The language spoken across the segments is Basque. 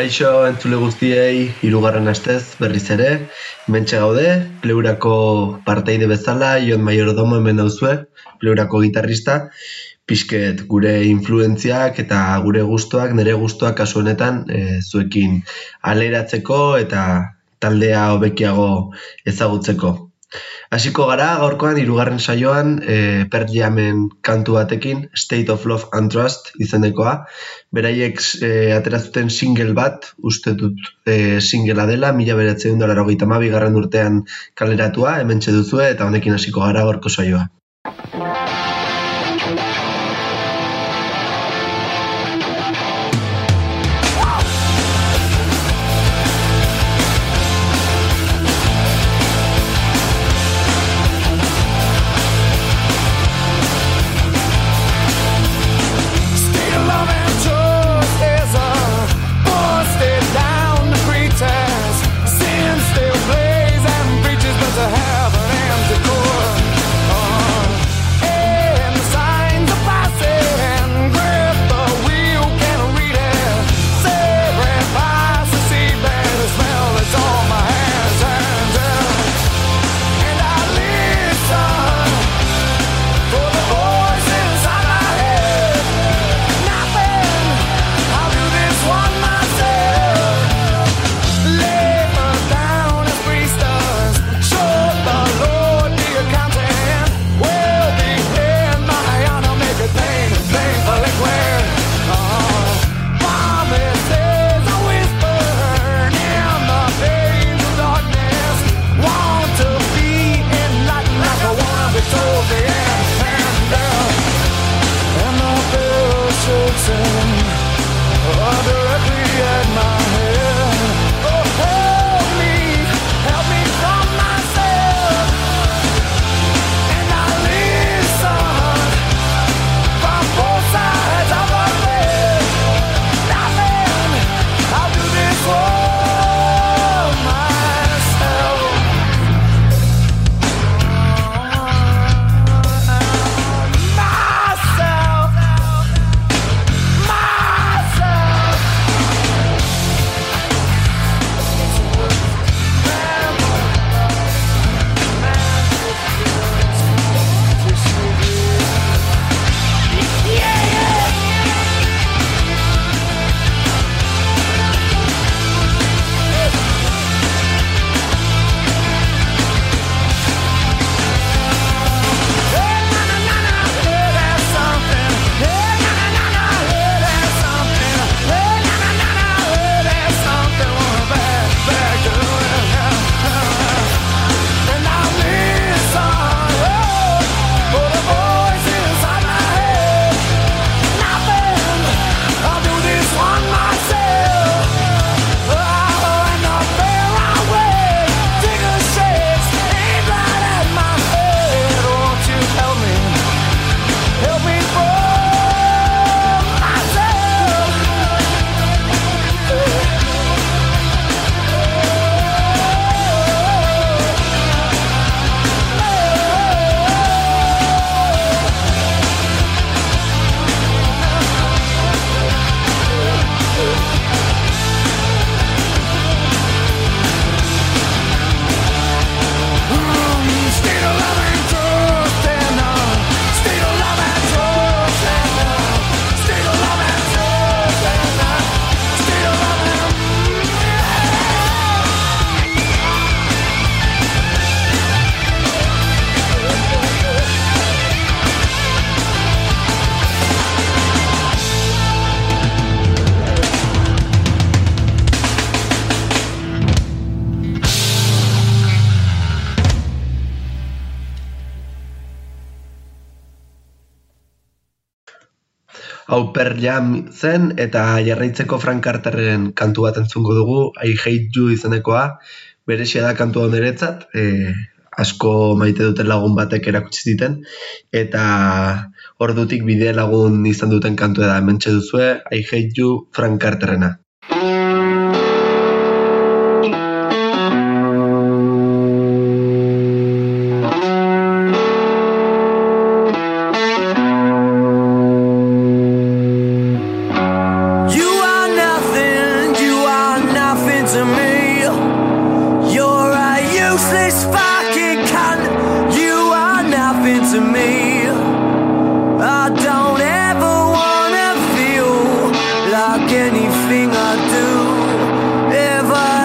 Kaixo entzule guztiei hirugarren astez berriz ere, mentxe gaude, pleurako parteide bezala, Ion Mayordomo hemen dauzue, pleurako gitarrista, pixket gure influentziak eta gure gustuak, nire gustuak kasu honetan e, zuekin aleratzeko eta taldea hobekiago ezagutzeko. Hasiko gara gaurkoan hirugarren saioan e, Pearl Jamen kantu batekin State of Love and Trust izenekoa. Beraiek e, atera zuten single bat, uste dut e, singlea dela, mila beratzen dut garren urtean kaleratua, hemen duzue eta honekin hasiko gara gaurko saioa. Per jam zen eta jarraitzeko Frank Carterren kantu bat entzungo dugu I hate you izenekoa. Berexia da kantu hau niretzat e, asko maite duten lagun batek erakutsi ziten. Eta ordutik bide lagun izan duten kantu da hementxe duzue I hate you Frank Carterrena anything I do ever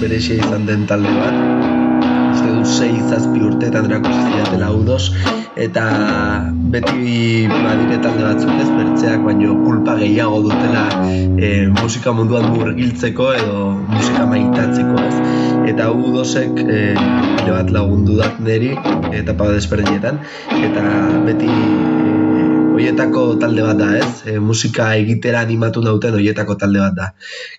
berexia izan den talde bat. Uste dut sei zazpi urteetan erakusi udos eta beti badire talde batzuk ez bertzeak baino kulpa gehiago dutela e, musika munduan murgiltzeko edo musika maitatzeko ez. Eta udosek e, bat lagundu dat neri eta pa desberdinetan eta beti hoietako talde bat da, ez? E, musika egitera animatu nauten hoietako talde bat da.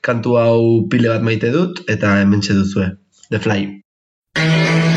Kantu hau pile bat maite dut eta hementxe duzue. The Fly.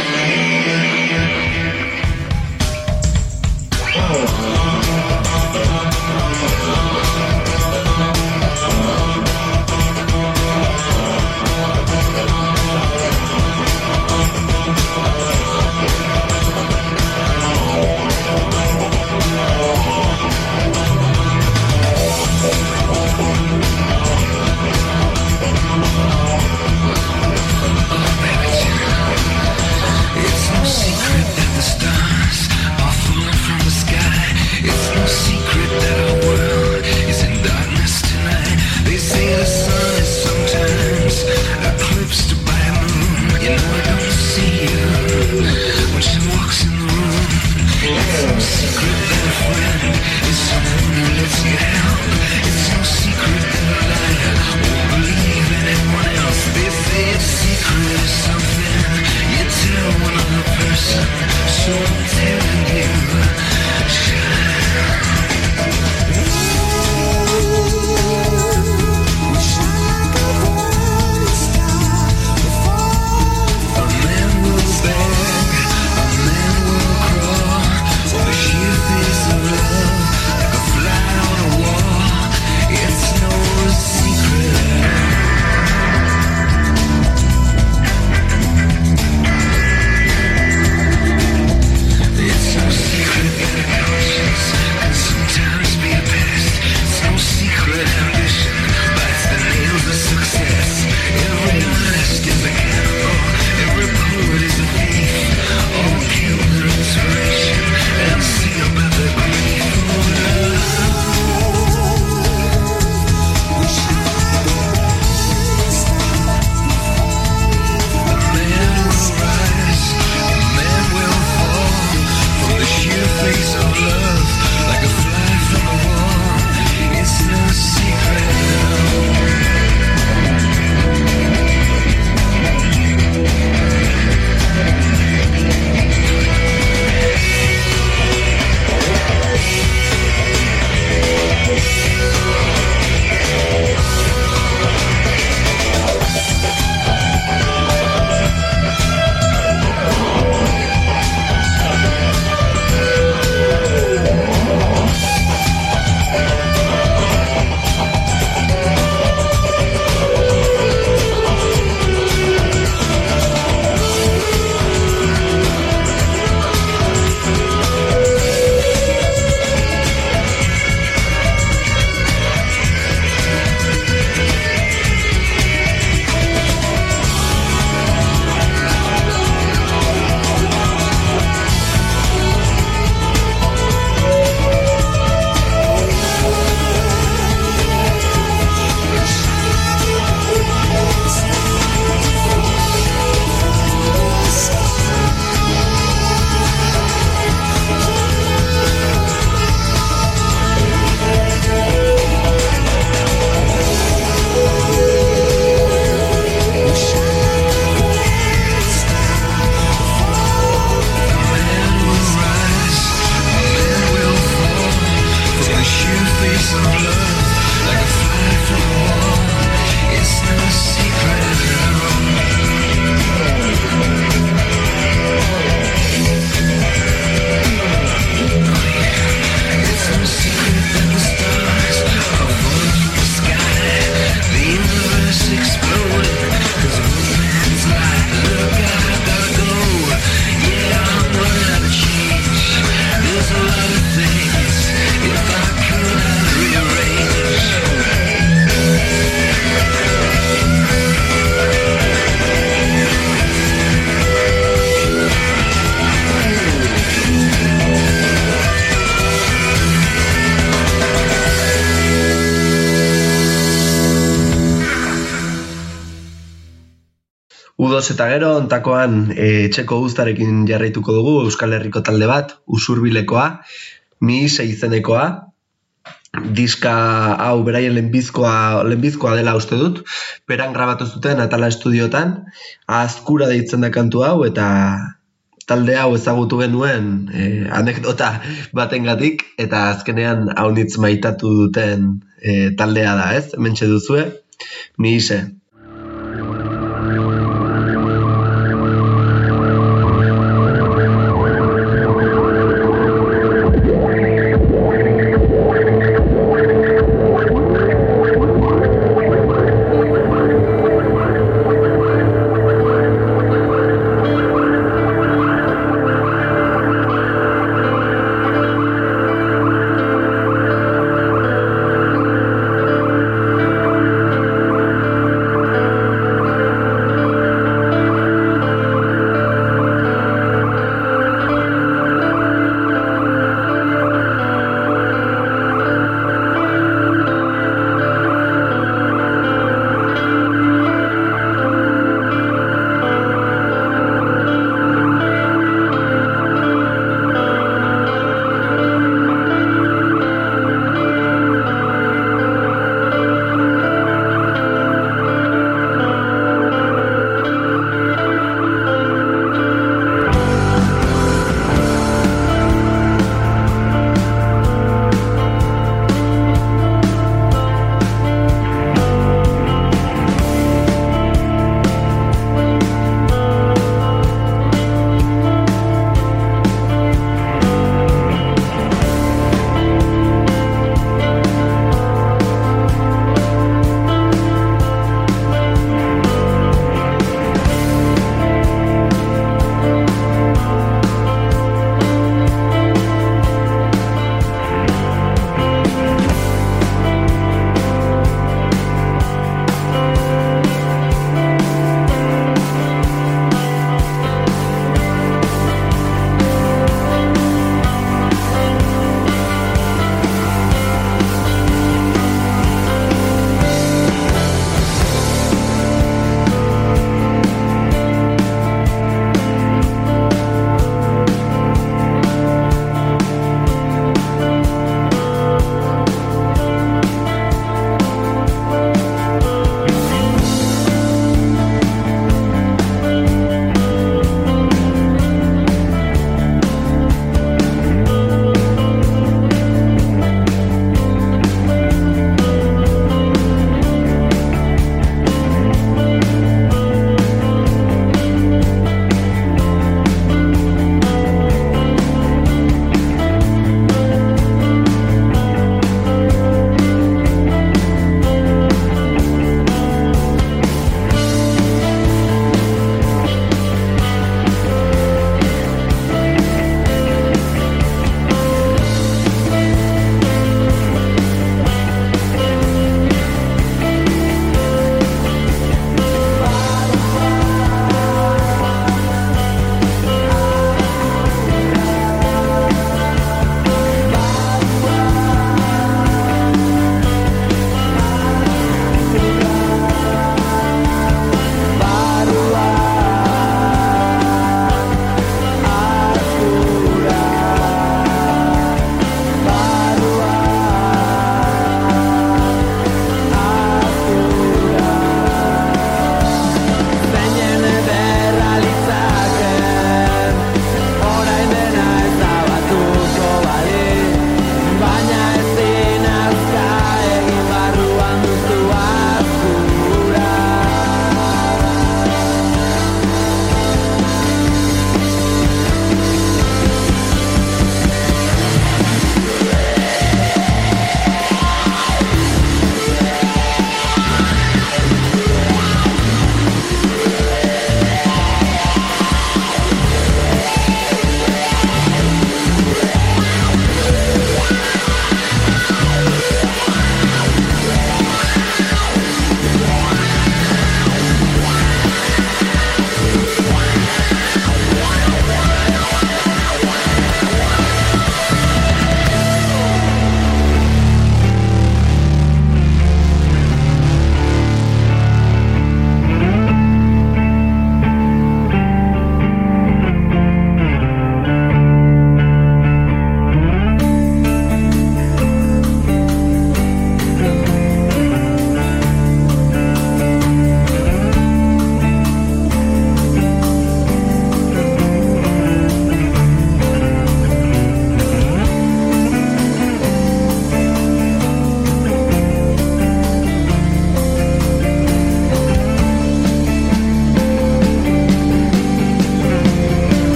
Eta gero, ontakoan e, etxeko guztarekin jarraituko dugu Euskal Herriko talde bat, usurbilekoa, mi izenekoa, diska hau beraien lehenbizkoa, lehenbizkoa dela uste dut, beran grabatu zuten Atala Estudiotan, azkura deitzen da kantu hau, eta talde hau ezagutu genuen e, anekdota batengatik eta azkenean haunitz maitatu duten e, taldea da, ez? Mentxe duzue, mi ise.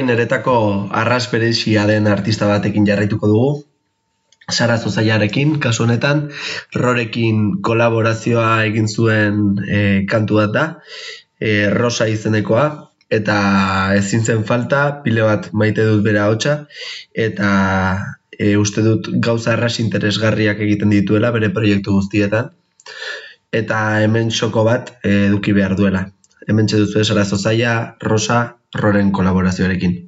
Orain eretako arras berezia den artista batekin jarraituko dugu. Sara Zozaiarekin, kasu honetan, Rorekin kolaborazioa egin zuen e, kantu bat da, e, Rosa izenekoa, eta ezin zen falta, pile bat maite dut bera hotza, eta e, uste dut gauza arras interesgarriak egiten dituela bere proiektu guztietan, eta hemen soko bat e, eduki behar duela. Hemen txeduzu esara zozaia, Rosa, Roren kolaborazioarekin.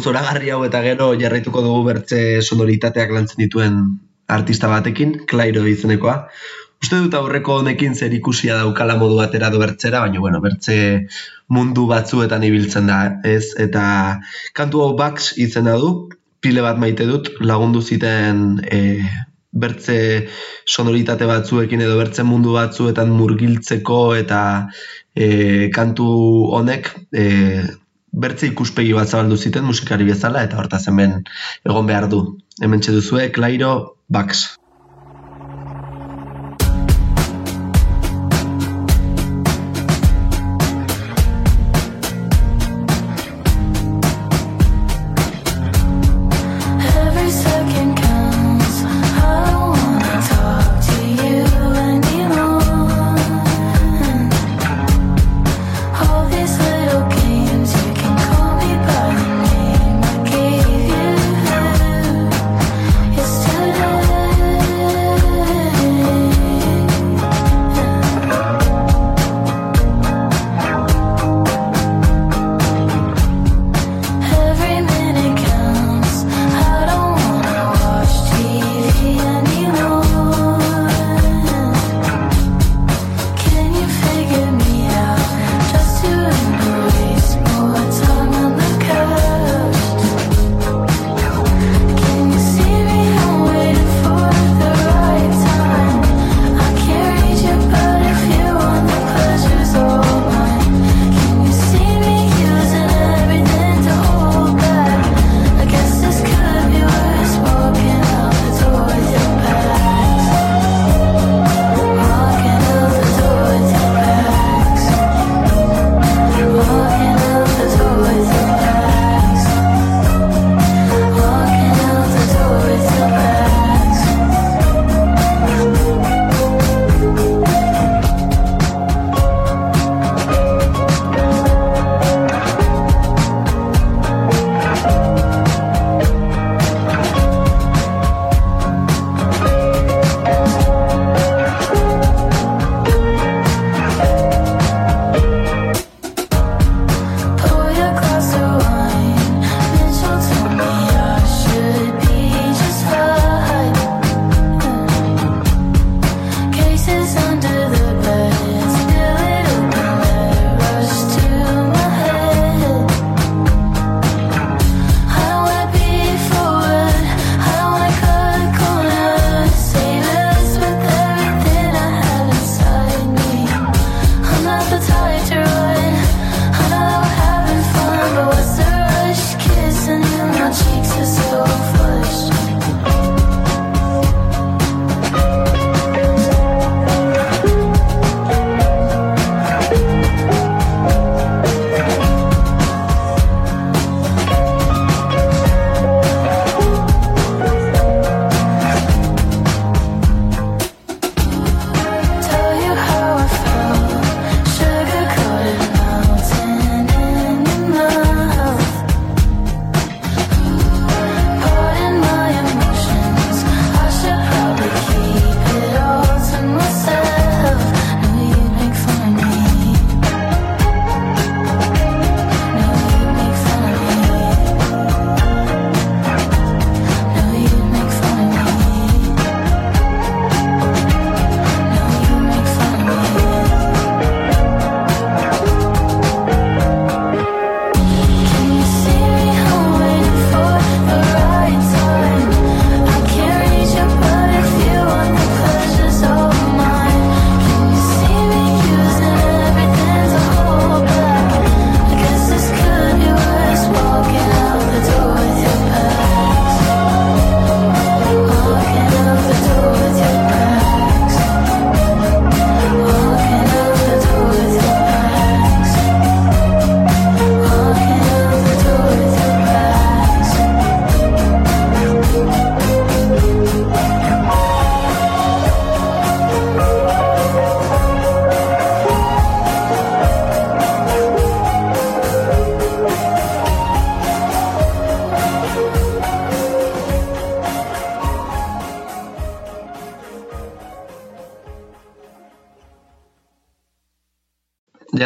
Zoragarri hau eta gero jarraituko dugu bertze sonoritateak lantzen dituen artista batekin, Clairo izenekoa. Uste dut aurreko honekin zer ikusia daukala modu batera do bertzera, baina bueno, bertze mundu batzuetan ibiltzen da, ez? Eta kantu hau Bax izena du, pile bat maite dut, lagundu ziten e, bertze sonoritate batzuekin edo bertze mundu batzuetan murgiltzeko eta e, kantu honek e, bertze ikuspegi bat zabaldu ziten musikari bezala eta hortaz hemen egon behar du. Hemen duzue, Clairo Bax.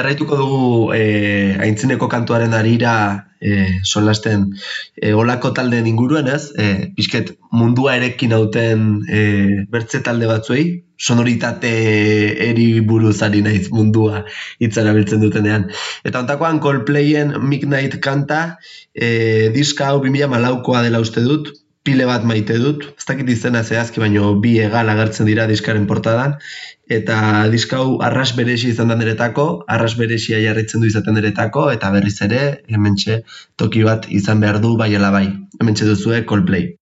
Jarraituko dugu e, aintzineko kantuaren arira e, solasten e, olako taldeen inguruen ez, e, pixket mundua erekin hauten e, bertze talde batzuei, sonoritate eri buruz ari naiz mundua hitzara biltzen dutenean. Eta ontakoan Coldplayen Midnight kanta, e, diska hau 2000 malaukoa dela uste dut, pile bat maite dut, ez dakit izena zehazki, baino bi egal agertzen dira diskaren portadan, eta diska hau arras beresi izan da niretako, arras beresia jarritzen du izaten niretako, eta berriz ere, hementxe toki bat izan behar du bai bai. Hementxe duzue Coldplay.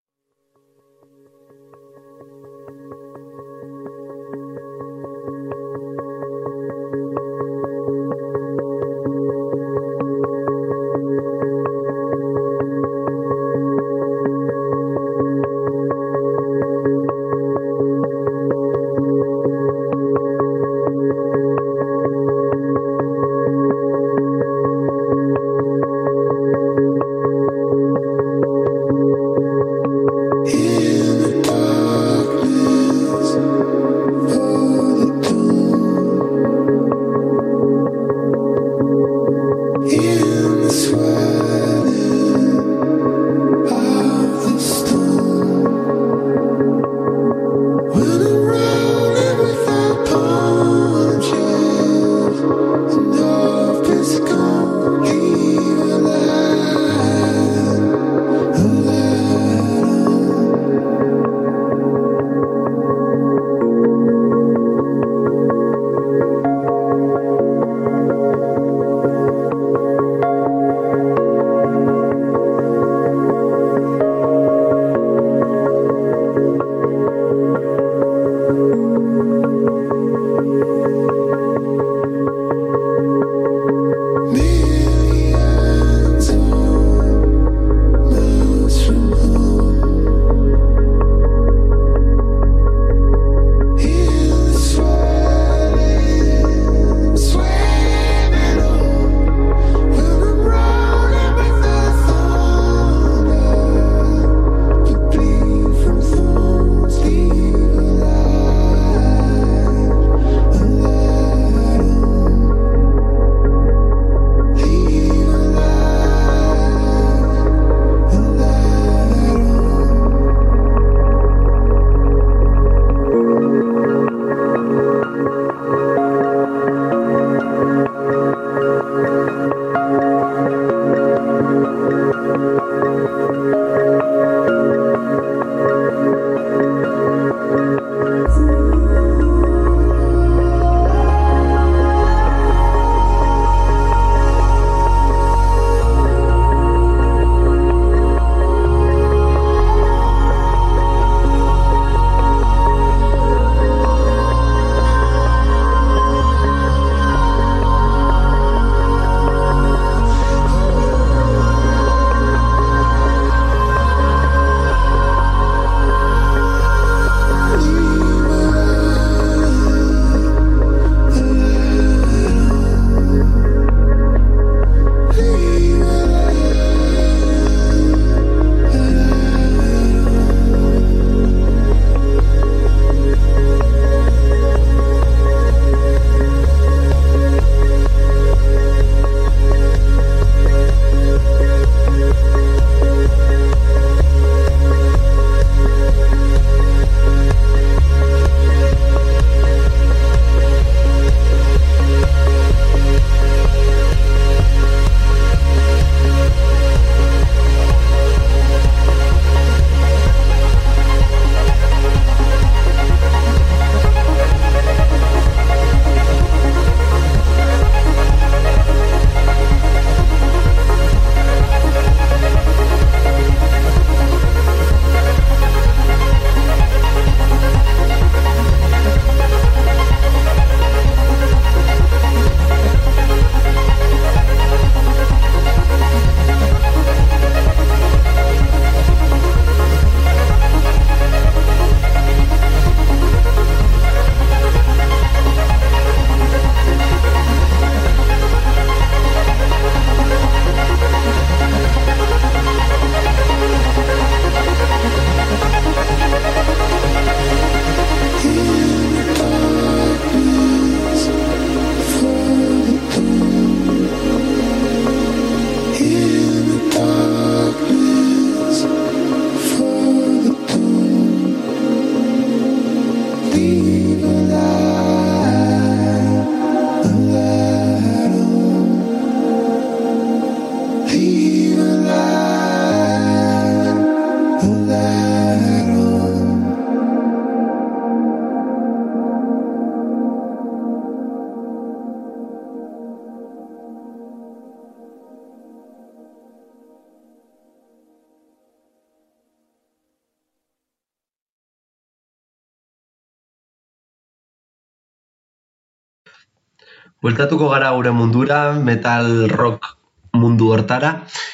Bueltatuko gara gure mundura, metal rock mundu hortara.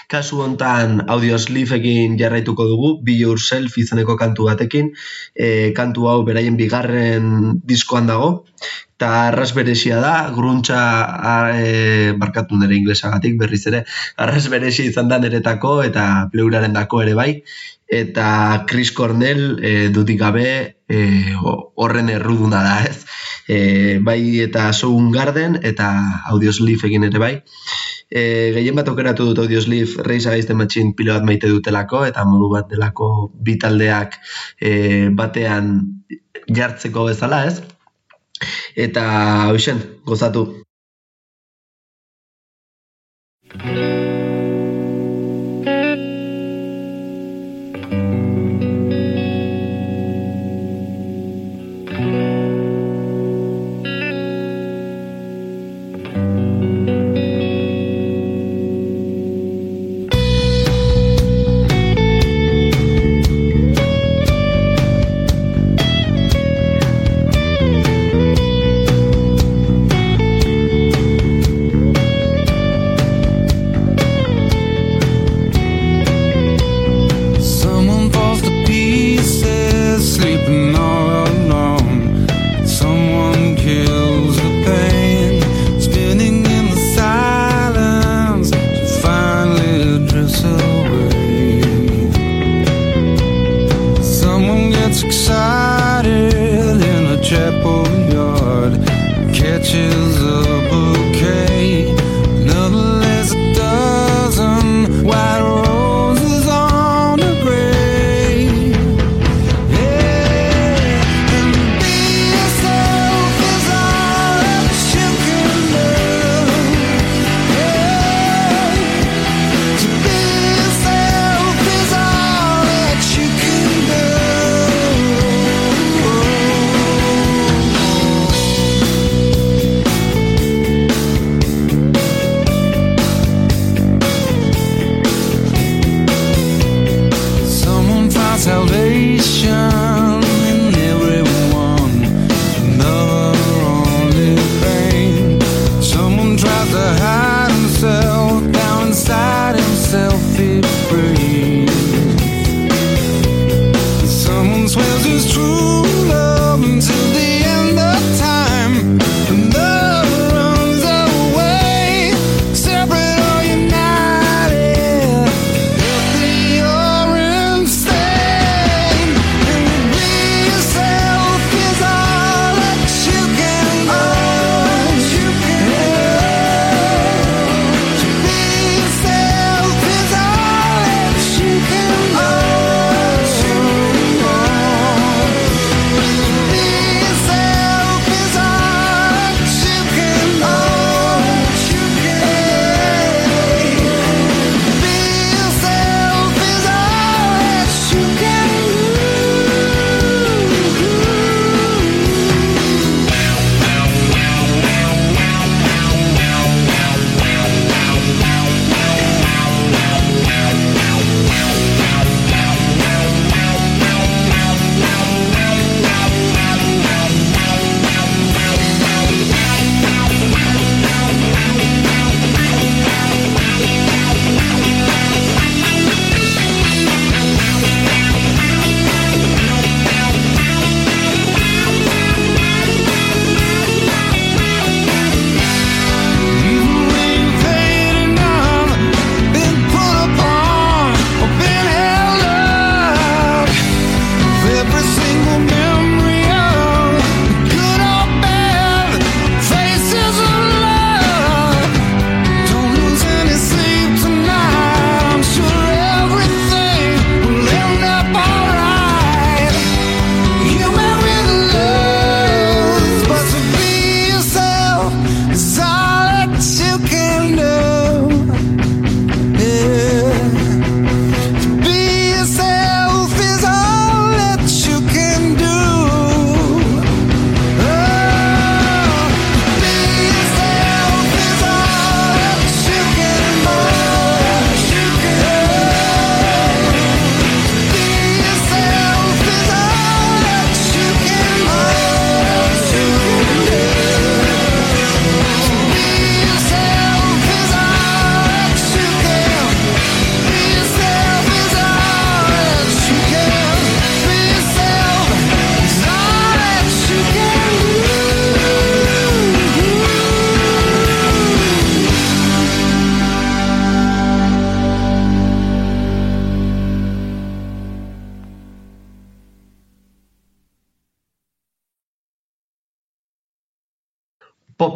Kasu hontan egin jarraituko dugu, Be Yourself izeneko kantu batekin. E, kantu hau beraien bigarren diskoan dago. Eta arras beresia da, gruntxa e, barkatu nire inglesagatik berriz ere. Arras beresia izan da niretako eta pleuraren dako ere bai. Eta Chris Cornell e, dutik gabe e, horren erruduna da ez e, bai eta Sound Garden eta Audioslave egin ere bai. E, gehien bat okeratu dut Audioslave Race Against the Machine pilo bat maite dutelako eta modu bat delako bitaldeak e, batean jartzeko bezala ez. Eta hoxen, gozatu.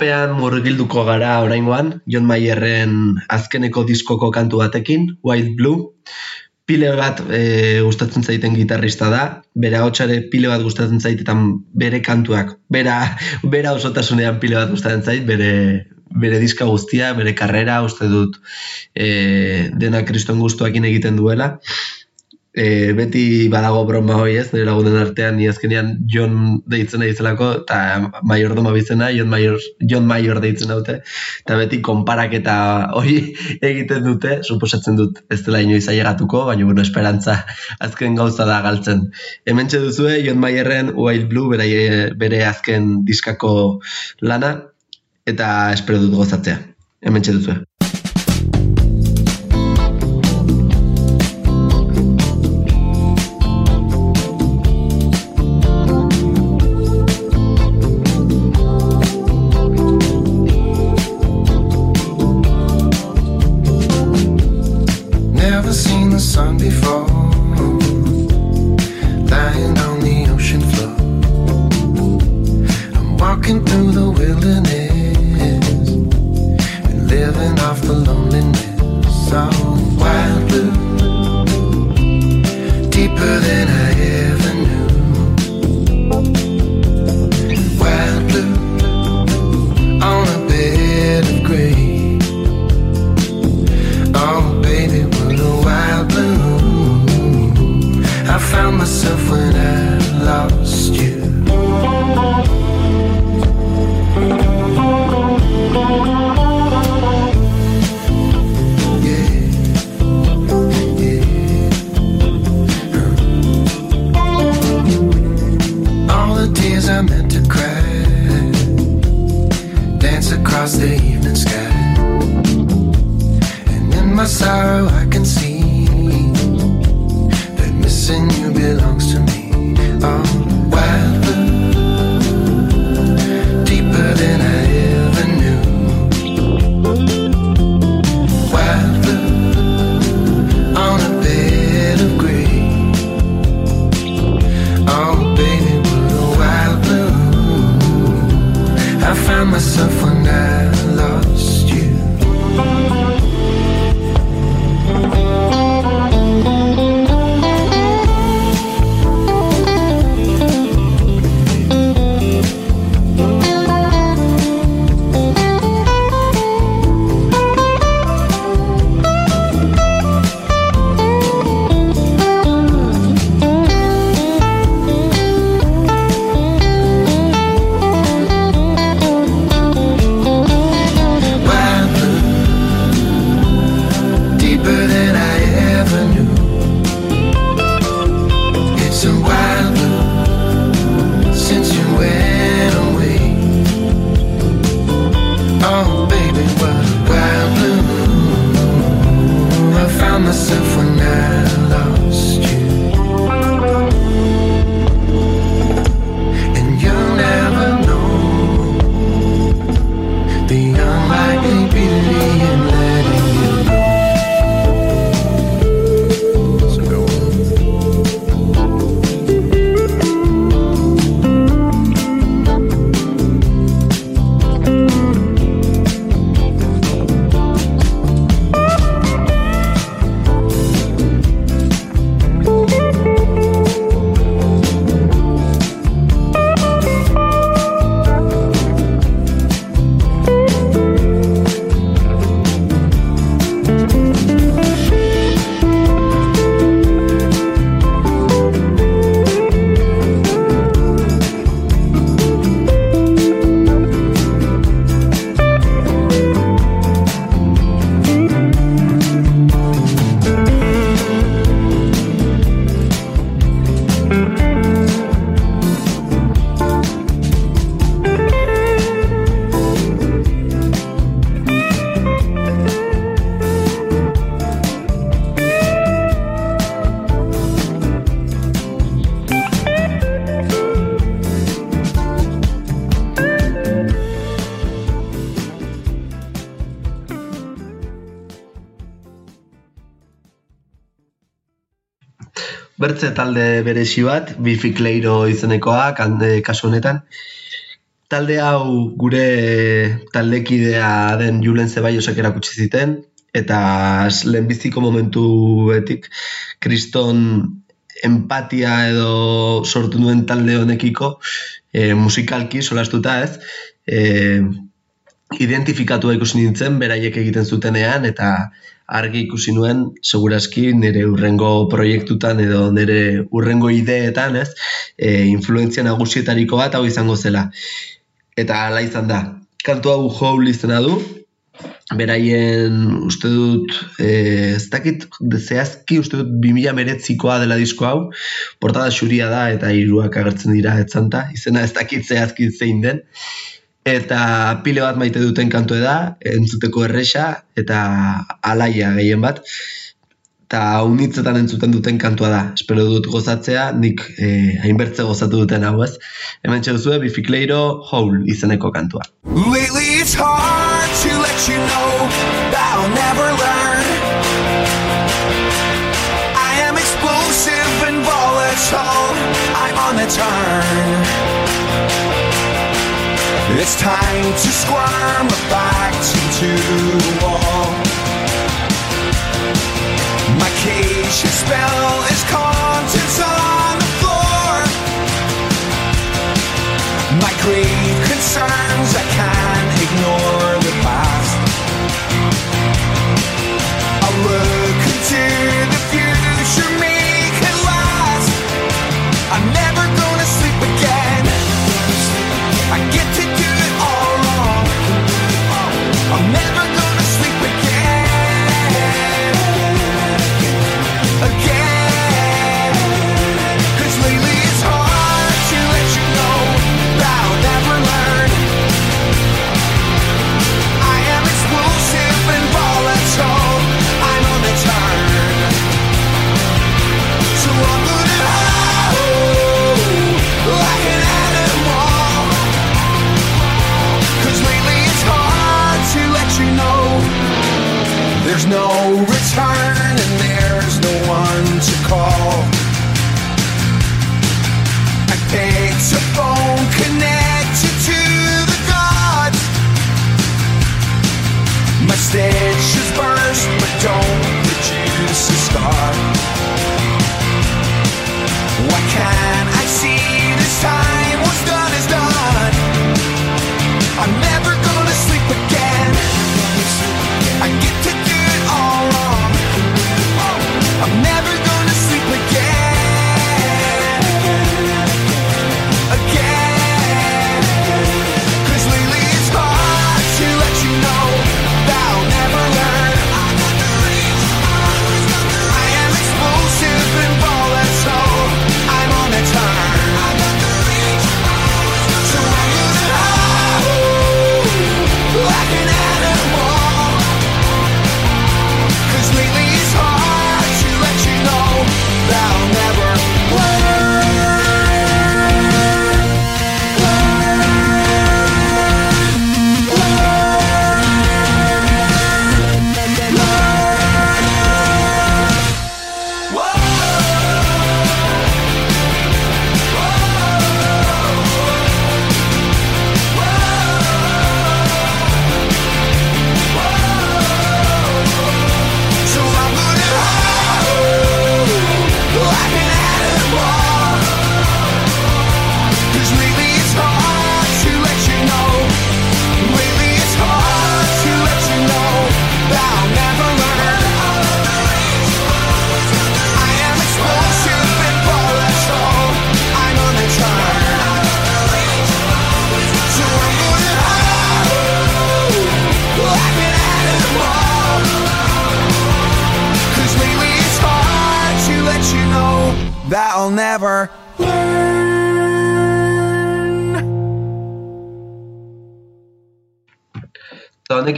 Popean murgilduko gara oraingoan, John Mayerren azkeneko diskoko kantu batekin, Wild Blue. Pile bat e, gustatzen zaiten gitarrista da, bere ahotsare pile bat gustatzen zait eta bere kantuak, bera, bera osotasunean pile bat gustatzen zait, bere, bere diska guztia, bere karrera, uste dut e, dena kriston gustuakin egiten duela e, beti badago broma hoi ez, nire lagunen artean, ni azkenean John deitzen naizelako eta maiordoma bizena, John Mayor, John Mayor deitzen dute, eta beti konparak eta hori egiten dute, suposatzen dut ez dela inoiz ailegatuko, baina bueno, esperantza azken gauza da galtzen. Hemen duzue, John Mayerren Wild Blue bere, bere azken diskako lana, eta espero dut gozatzea. Hemen duzue. Bertze talde beresi bat, Bifi Kleiro izenekoa, kasu honetan. talde hau gure taldekidea den Julen Zebaiosek erakutsi ziten, eta lehenbiziko momentuetik kriston empatia edo sortu duen talde honekiko e, musikalki solastuta ez, e, identifikatu ikusi nintzen, beraiek egiten zutenean, eta argi ikusi nuen, seguraski nire urrengo proiektutan edo nire urrengo ideetan, ez, e, influenzia nagusietariko bat hau izango zela. Eta ala izan da. Kantu hau joul izena du, beraien uste dut, e, ez dakit, zehazki uste dut 2000 meretzikoa dela disko hau, portada xuria da eta hiruak agertzen dira etzanta, izena ez dakit zehazki zein den, eta pile bat maite duten kantu da, entzuteko erresa, eta alaia gehien bat, eta unitzetan entzuten duten kantua da. Espero dut gozatzea, nik eh, hainbertze gozatu duten hau ez. Hemen txeduzue, bifikleiro hole izeneko kantua. Lately it's hard to let you know that I'll never learn I am explosive and volatile I'm on the turn It's time to squirm back to the wall My cage, spell is contents on the floor. My grave concerns, I can't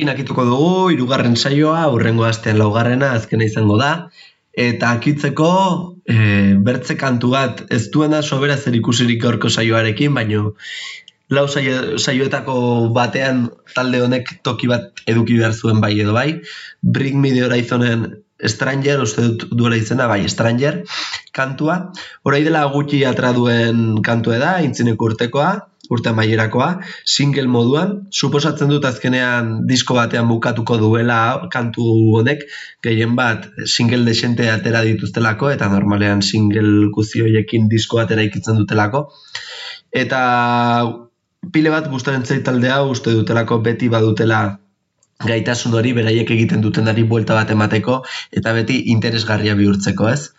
Honekin akituko dugu, irugarren saioa, urrengo astean laugarrena, azkena izango da. Eta akitzeko, e, bertze kantu bat, ez duena sobera zer ikusirik gaurko saioarekin, baino lau saio, saioetako batean talde honek toki bat eduki behar zuen bai edo bai. Bring Me The Horizonen Stranger, uste dut duela izena, bai, Stranger, kantua. Horai dela gutxi atra duen kantua da, intzineko urtekoa, urte amaierakoa, single moduan, suposatzen dut azkenean disko batean bukatuko duela kantu honek, gehien bat single desente atera dituztelako, eta normalean single guzioiekin disko batera ikitzen dutelako. Eta pile bat gustaren taldea uste dutelako beti badutela gaitasun hori beraiek egiten dutenari buelta bat emateko eta beti interesgarria bihurtzeko, ez?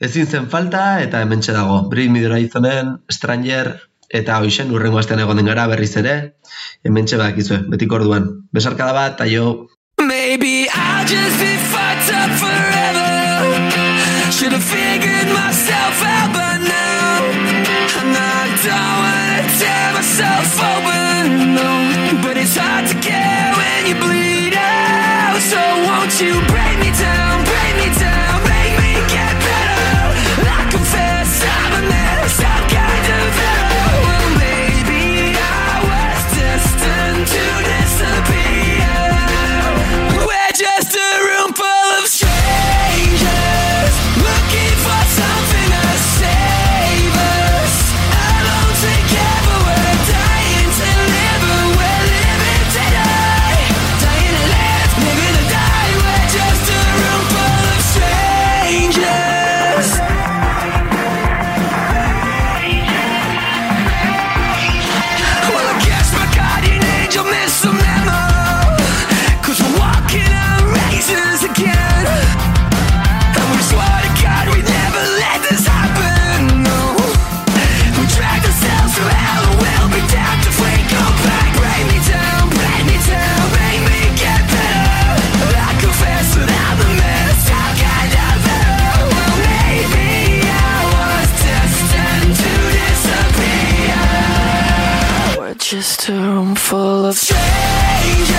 Ezin zen falta eta hementxe dago. Brit midora izanen, Stranger eta hoixen urrengo astean egonen gara berriz ere. Hementxe bak izue, beti korduan. Besarkada bat, aio. Maybe I'll just be fucked up forever Should have figured myself out by now And I don't wanna tear myself open, no But it's hard to care when you bleed out So won't you full of strangers